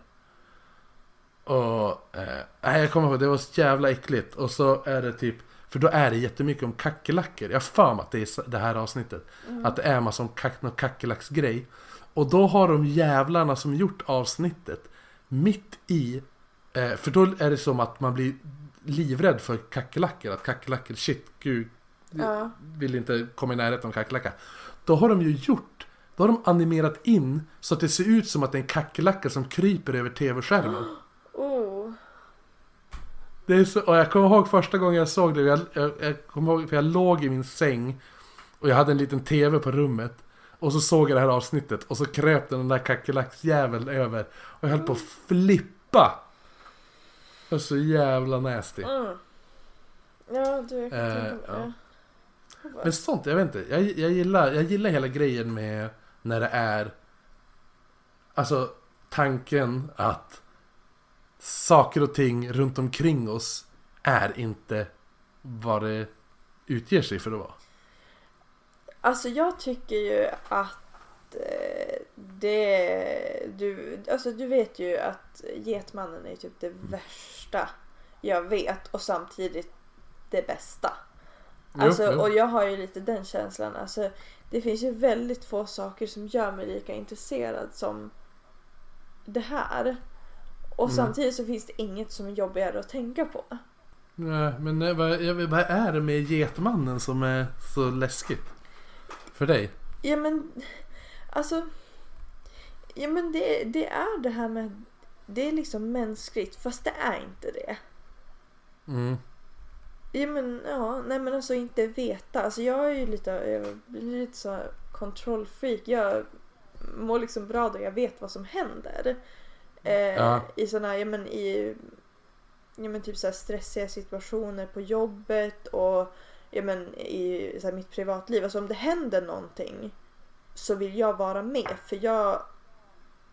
Och eh, jag kommer ihåg, det var så jävla äckligt. Och så är det typ, för då är det jättemycket om kackerlackor. Jag har mig att det är det här avsnittet. Mm. Att det är massa om kack, någon kackerlacksgrej. Och då har de jävlarna som gjort avsnittet mitt i eh, För då är det som att man blir livrädd för kackerlackor. Att kackerlackor, shit, gud. Ja. Vill inte komma i närheten av kackerlacka. Då har de ju gjort Då har de animerat in så att det ser ut som att det är en kackerlacka som kryper över tv-skärmen. Oh. Det är så, och jag kommer ihåg första gången jag såg det. Jag, jag, jag kommer ihåg, för jag låg i min säng. Och jag hade en liten tv på rummet. Och så såg jag det här avsnittet. Och så kröp den där kackerlacksjäveln över. Och jag höll på att flippa. Det var så jävla nasty. Mm. Ja, du. Eh, ja. Men sånt, jag vet inte. Jag, jag, gillar, jag gillar hela grejen med när det är Alltså tanken att saker och ting runt omkring oss är inte vad det utger sig för att vara. Alltså jag tycker ju att eh, det... Du, alltså du vet ju att Getmannen är typ det värsta jag vet och samtidigt det bästa. Jo, Alltså, jo. och jag har ju lite den känslan. Alltså, det finns ju väldigt få saker som gör mig lika intresserad som det här. Och Mm. samtidigt så finns det inget som är jobbigare att tänka på. Nej, men vad, vad är det med Getmannen som är så läskigt? För dig? Ja men, alltså. Ja men det, det är det här med, det är liksom mänskligt fast det är inte det. Mm. Ja men ja, nej men alltså inte veta. Alltså jag är ju lite, jag blir lite så här kontrollfreak. Jag mår liksom bra då jag vet vad som händer. Eh, Ja. I sådana, ja men i, ja men typ så här stressiga situationer på jobbet och ja men i så här mitt privatliv. Alltså om det händer någonting så vill jag vara med för jag,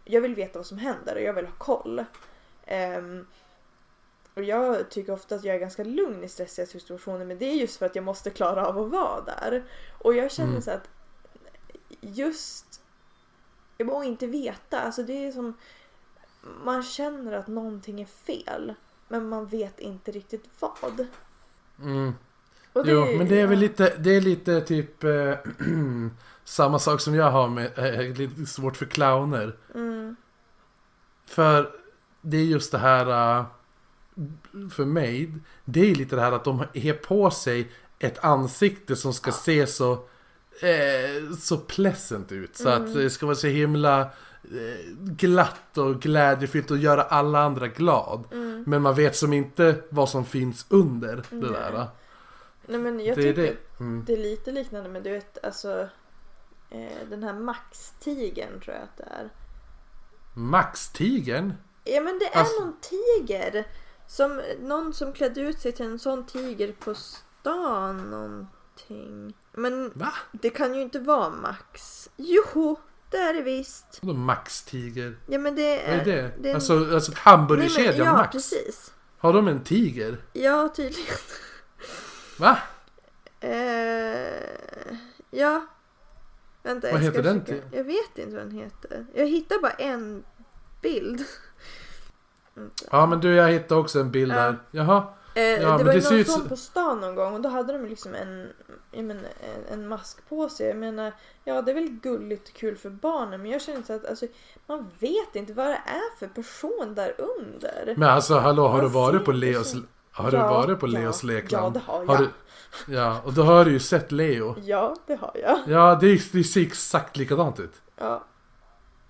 jag vill veta vad som händer och jag vill ha koll. Ehm, och jag tycker ofta att jag är ganska lugn i stressiga situationer men det är just för att jag måste klara av att vara där. Och jag känner Mm. så att just och inte veta, alltså det är som man känner att någonting är fel men man vet inte riktigt vad. Mm. Jo, men det är väl lite, det är lite typ eh, samma sak som jag har med eh, lite svårt för clowner. Mm, För det är just det här för mig, det är lite det här att de har på sig ett ansikte som ska se så eh, så pleasant ut. Så att det ska vara så himla eh, glatt och glädjefyllt och göra alla andra glad. mm. Men man vet som inte vad som finns under det Nej. där. Nej men jag Det är tycker det. Mm. det är lite liknande men du vet alltså eh, den här Max-tigern tror jag att det är. Max-tigern? Ja men det är Alltså- någon tiger. Som, någon som klädde ut sig till en sån tiger på stan någonting. Men Va? det kan ju inte vara Max. Jo, det är det visst. Vadå Max-tiger? Ja men det Vad är... är det? är en- Alltså, alltså hamburgerkedjan ja, Max? precis. Har de en tiger? Ja, tydligen. Va? Eh, ja. Vänta, Vad jag heter den? Jag vet inte vad den heter. Jag hittar bara en bild. Ja men du jag hittade också en bild Ja. där. Jaha. Eh, Ja, det men var ju någon ut sån så- på stan någon gång och då hade de liksom en, menar, en, mask på sig. Jag menar, ja det är väl gulligt och kul för barnen men jag känner så att alltså, man vet inte vad det är för person där under. Men alltså hallå har Man du varit på Leos... person. Har du Ja, varit på ja, Leos Ja, lekland? det har jag. Har du, ja, och då har du ju sett Leo. Ja, det har jag. Ja, det, det ser exakt likadant ut. Ja.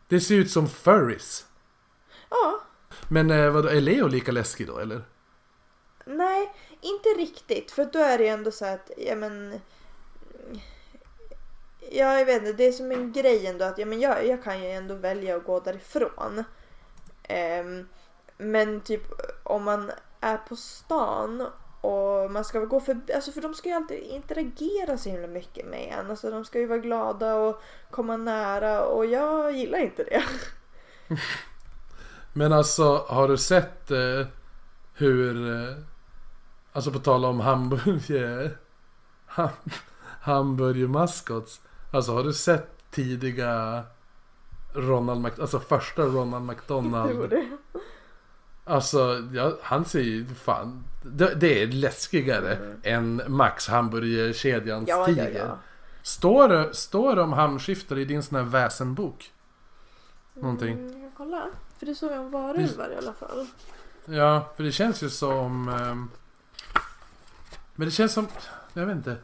Det ser ut som furries. ja. Men eh, vadå, är Leo lika läskig då eller? Nej, inte riktigt. För då är det ju ändå så att, ja men... Ja, jag vet inte. Det är som en grej ändå att ja, men jag, jag kan ju ändå välja att gå därifrån. Um, men typ om man är på stan och man ska väl gå förbi, alltså för de ska ju alltid interagera så himla mycket med en. Alltså de ska ju vara glada och komma nära och jag gillar inte det. Men alltså, har du sett eh, hur... Eh, alltså på tal om hamburger... Ham, hamburgermaskots. Alltså har du sett tidiga Ronald Mc, Alltså första Ronald McDonald. det. Alltså, ja, han ser ju fan... Det, det är läskigare Mm. än Max hamburgerkedjans Ja, ja, tiger. ja. Står, det- står det om hamnskiftare i din sån här väsenbok? Någonting. Mm, jag kan kolla. För det såg jag om varulvar i alla fall. Ja, för det känns ju som... ehm, men det känns som... Jag vet inte.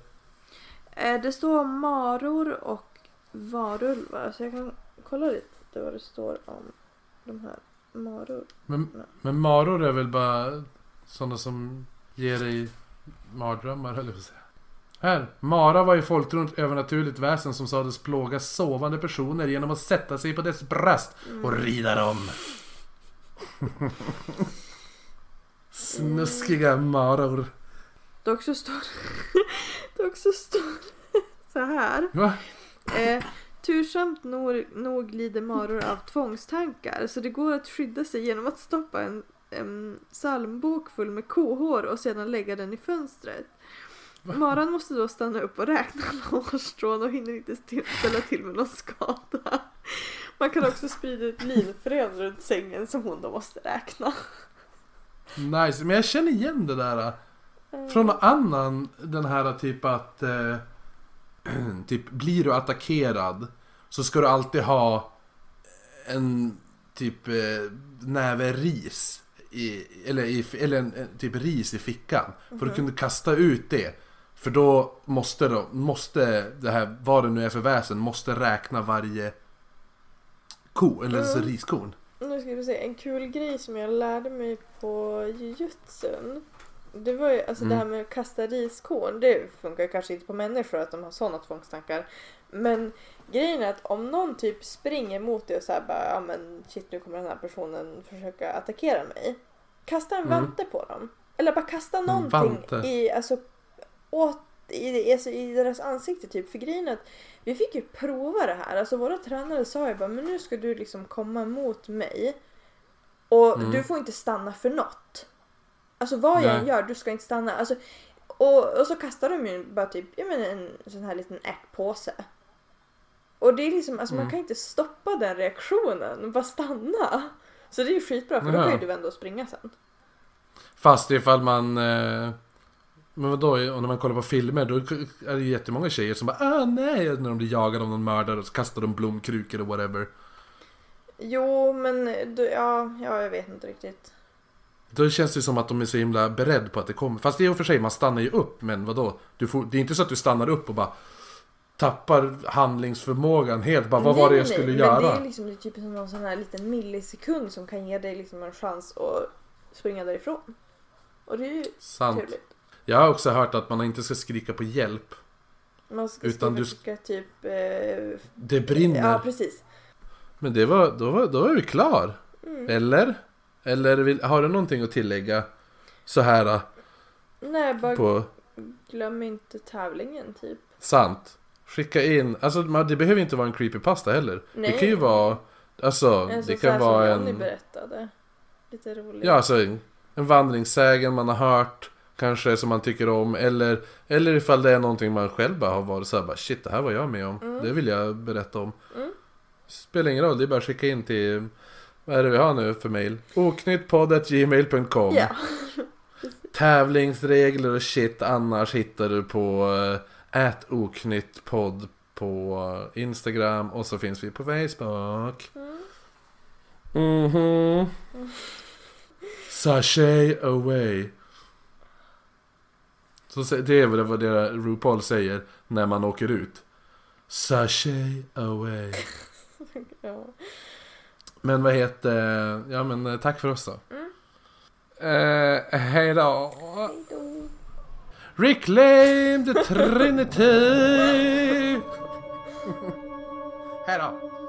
Eh, Det står om maror och varulvar. Så jag kan kolla lite vad det står om de här maror. Men, men maror är väl bara sådana som ger dig mardrömmar, på att säga. Här. Mara var i folktron ett övernaturligt väsen som sades plåga sovande personer genom att sätta sig på dess bröst och rida dem. Snuskiga maror. Det också står, det också står så här. Va? Eh, Tursamt nog, nog lider maror av tvångstankar så det går att skydda sig genom att stoppa en, en psalmbok full med kohår och sedan lägga den i fönstret. Maran måste då stanna upp och räkna alla hårstrån och hinner inte ställa till med någon skada. Man kan också sprida ut linfrön runt sängen som hon då måste räkna. Nice, men jag känner igen det där. Från någon annan, den här typ att... Eh, typ, blir du attackerad så ska du alltid ha en typ eh, näve ris. I, eller i, eller en, en, typ ris i fickan. För att kunna kasta ut det. För då måste, då, måste det här, vad det nu är för väsen, måste räkna varje ko, eller så Mm. riskorn. Nu ska vi se, en kul grej som jag lärde mig på jujutsun. Det var ju alltså det Mm. här med att kasta riskorn. Det funkar ju kanske inte på människor att de har sådana tvångstankar. Men grejen är att om någon typ springer mot dig och här bara ja men shit nu kommer den här personen försöka attackera mig. Kasta en Mm. vante på dem. Eller bara kasta någonting vante. i alltså åt i, alltså, i deras ansikte typ. För grejen är att vi fick ju prova det här. Alltså våra tränare sa ju bara men nu ska du liksom komma mot mig. Och Mm. du får inte stanna för något. Alltså vad jag än gör, du ska inte stanna. Alltså, och, och så kastar de ju bara typ jag menar, en sån här liten ärtpåse. Och det är liksom, alltså man Mm. kan inte stoppa den reaktionen. Bara stanna. Så det är ju skitbra för då kan ju du och springa sen. Fast ifall man... Eh, men vadå, och när man kollar på filmer då är det ju jättemånga tjejer som bara ah nej när de blir jagade av någon mördare och så kastar de blomkrukor och whatever. Jo men du, ja, ja jag vet inte riktigt. Då känns det som att de är så himla beredd på att det kommer. Fast i och för sig, man stannar ju upp men vadå? Du får, det är inte så att du stannar upp och bara tappar handlingsförmågan helt. Bara vad var det jag Nej, skulle nej, göra? Men det är liksom det är typ som någon sån här liten millisekund som kan ge dig liksom en chans att springa därifrån. Och det är ju Sant. trevligt. Jag har också hört att man inte ska skrika på hjälp. Man ska Utan du- skriva typ... Eh, Det brinner. ja precis. Men det var, då, var, då är vi klar. Mm. Eller? Eller vill, har du någonting att tillägga? Så här Nej bara på glöm inte tävlingen typ. sant. Skicka in, alltså det behöver inte vara en creepypasta heller. Nej. Det kan ju vara, alltså En det kan vara som en, berättade. Lite roligt. ja alltså en, en vandringssägen man har hört. Kanske som man tycker om eller, eller ifall det är någonting man själv bara har varit såhär bara shit det här var jag med om. Mm. Det vill jag berätta om. Mm. Spelar ingen roll, det är bara att skicka in till vad är det vi har nu för mail? oknyttpodd.gmail.com Ja. Tävlingsregler och shit annars hittar du på äh, oknyttpodd på eh, Instagram och så finns vi på Facebook. Mm. Mhm. Sashay away. Så det är väl vad det RuPaul säger när man åker ut. Sashay away. ja. Men vad heter, ja men eh, tack för oss då. Mm. Eh, hej då. Reclaim the Trinity! Hej då!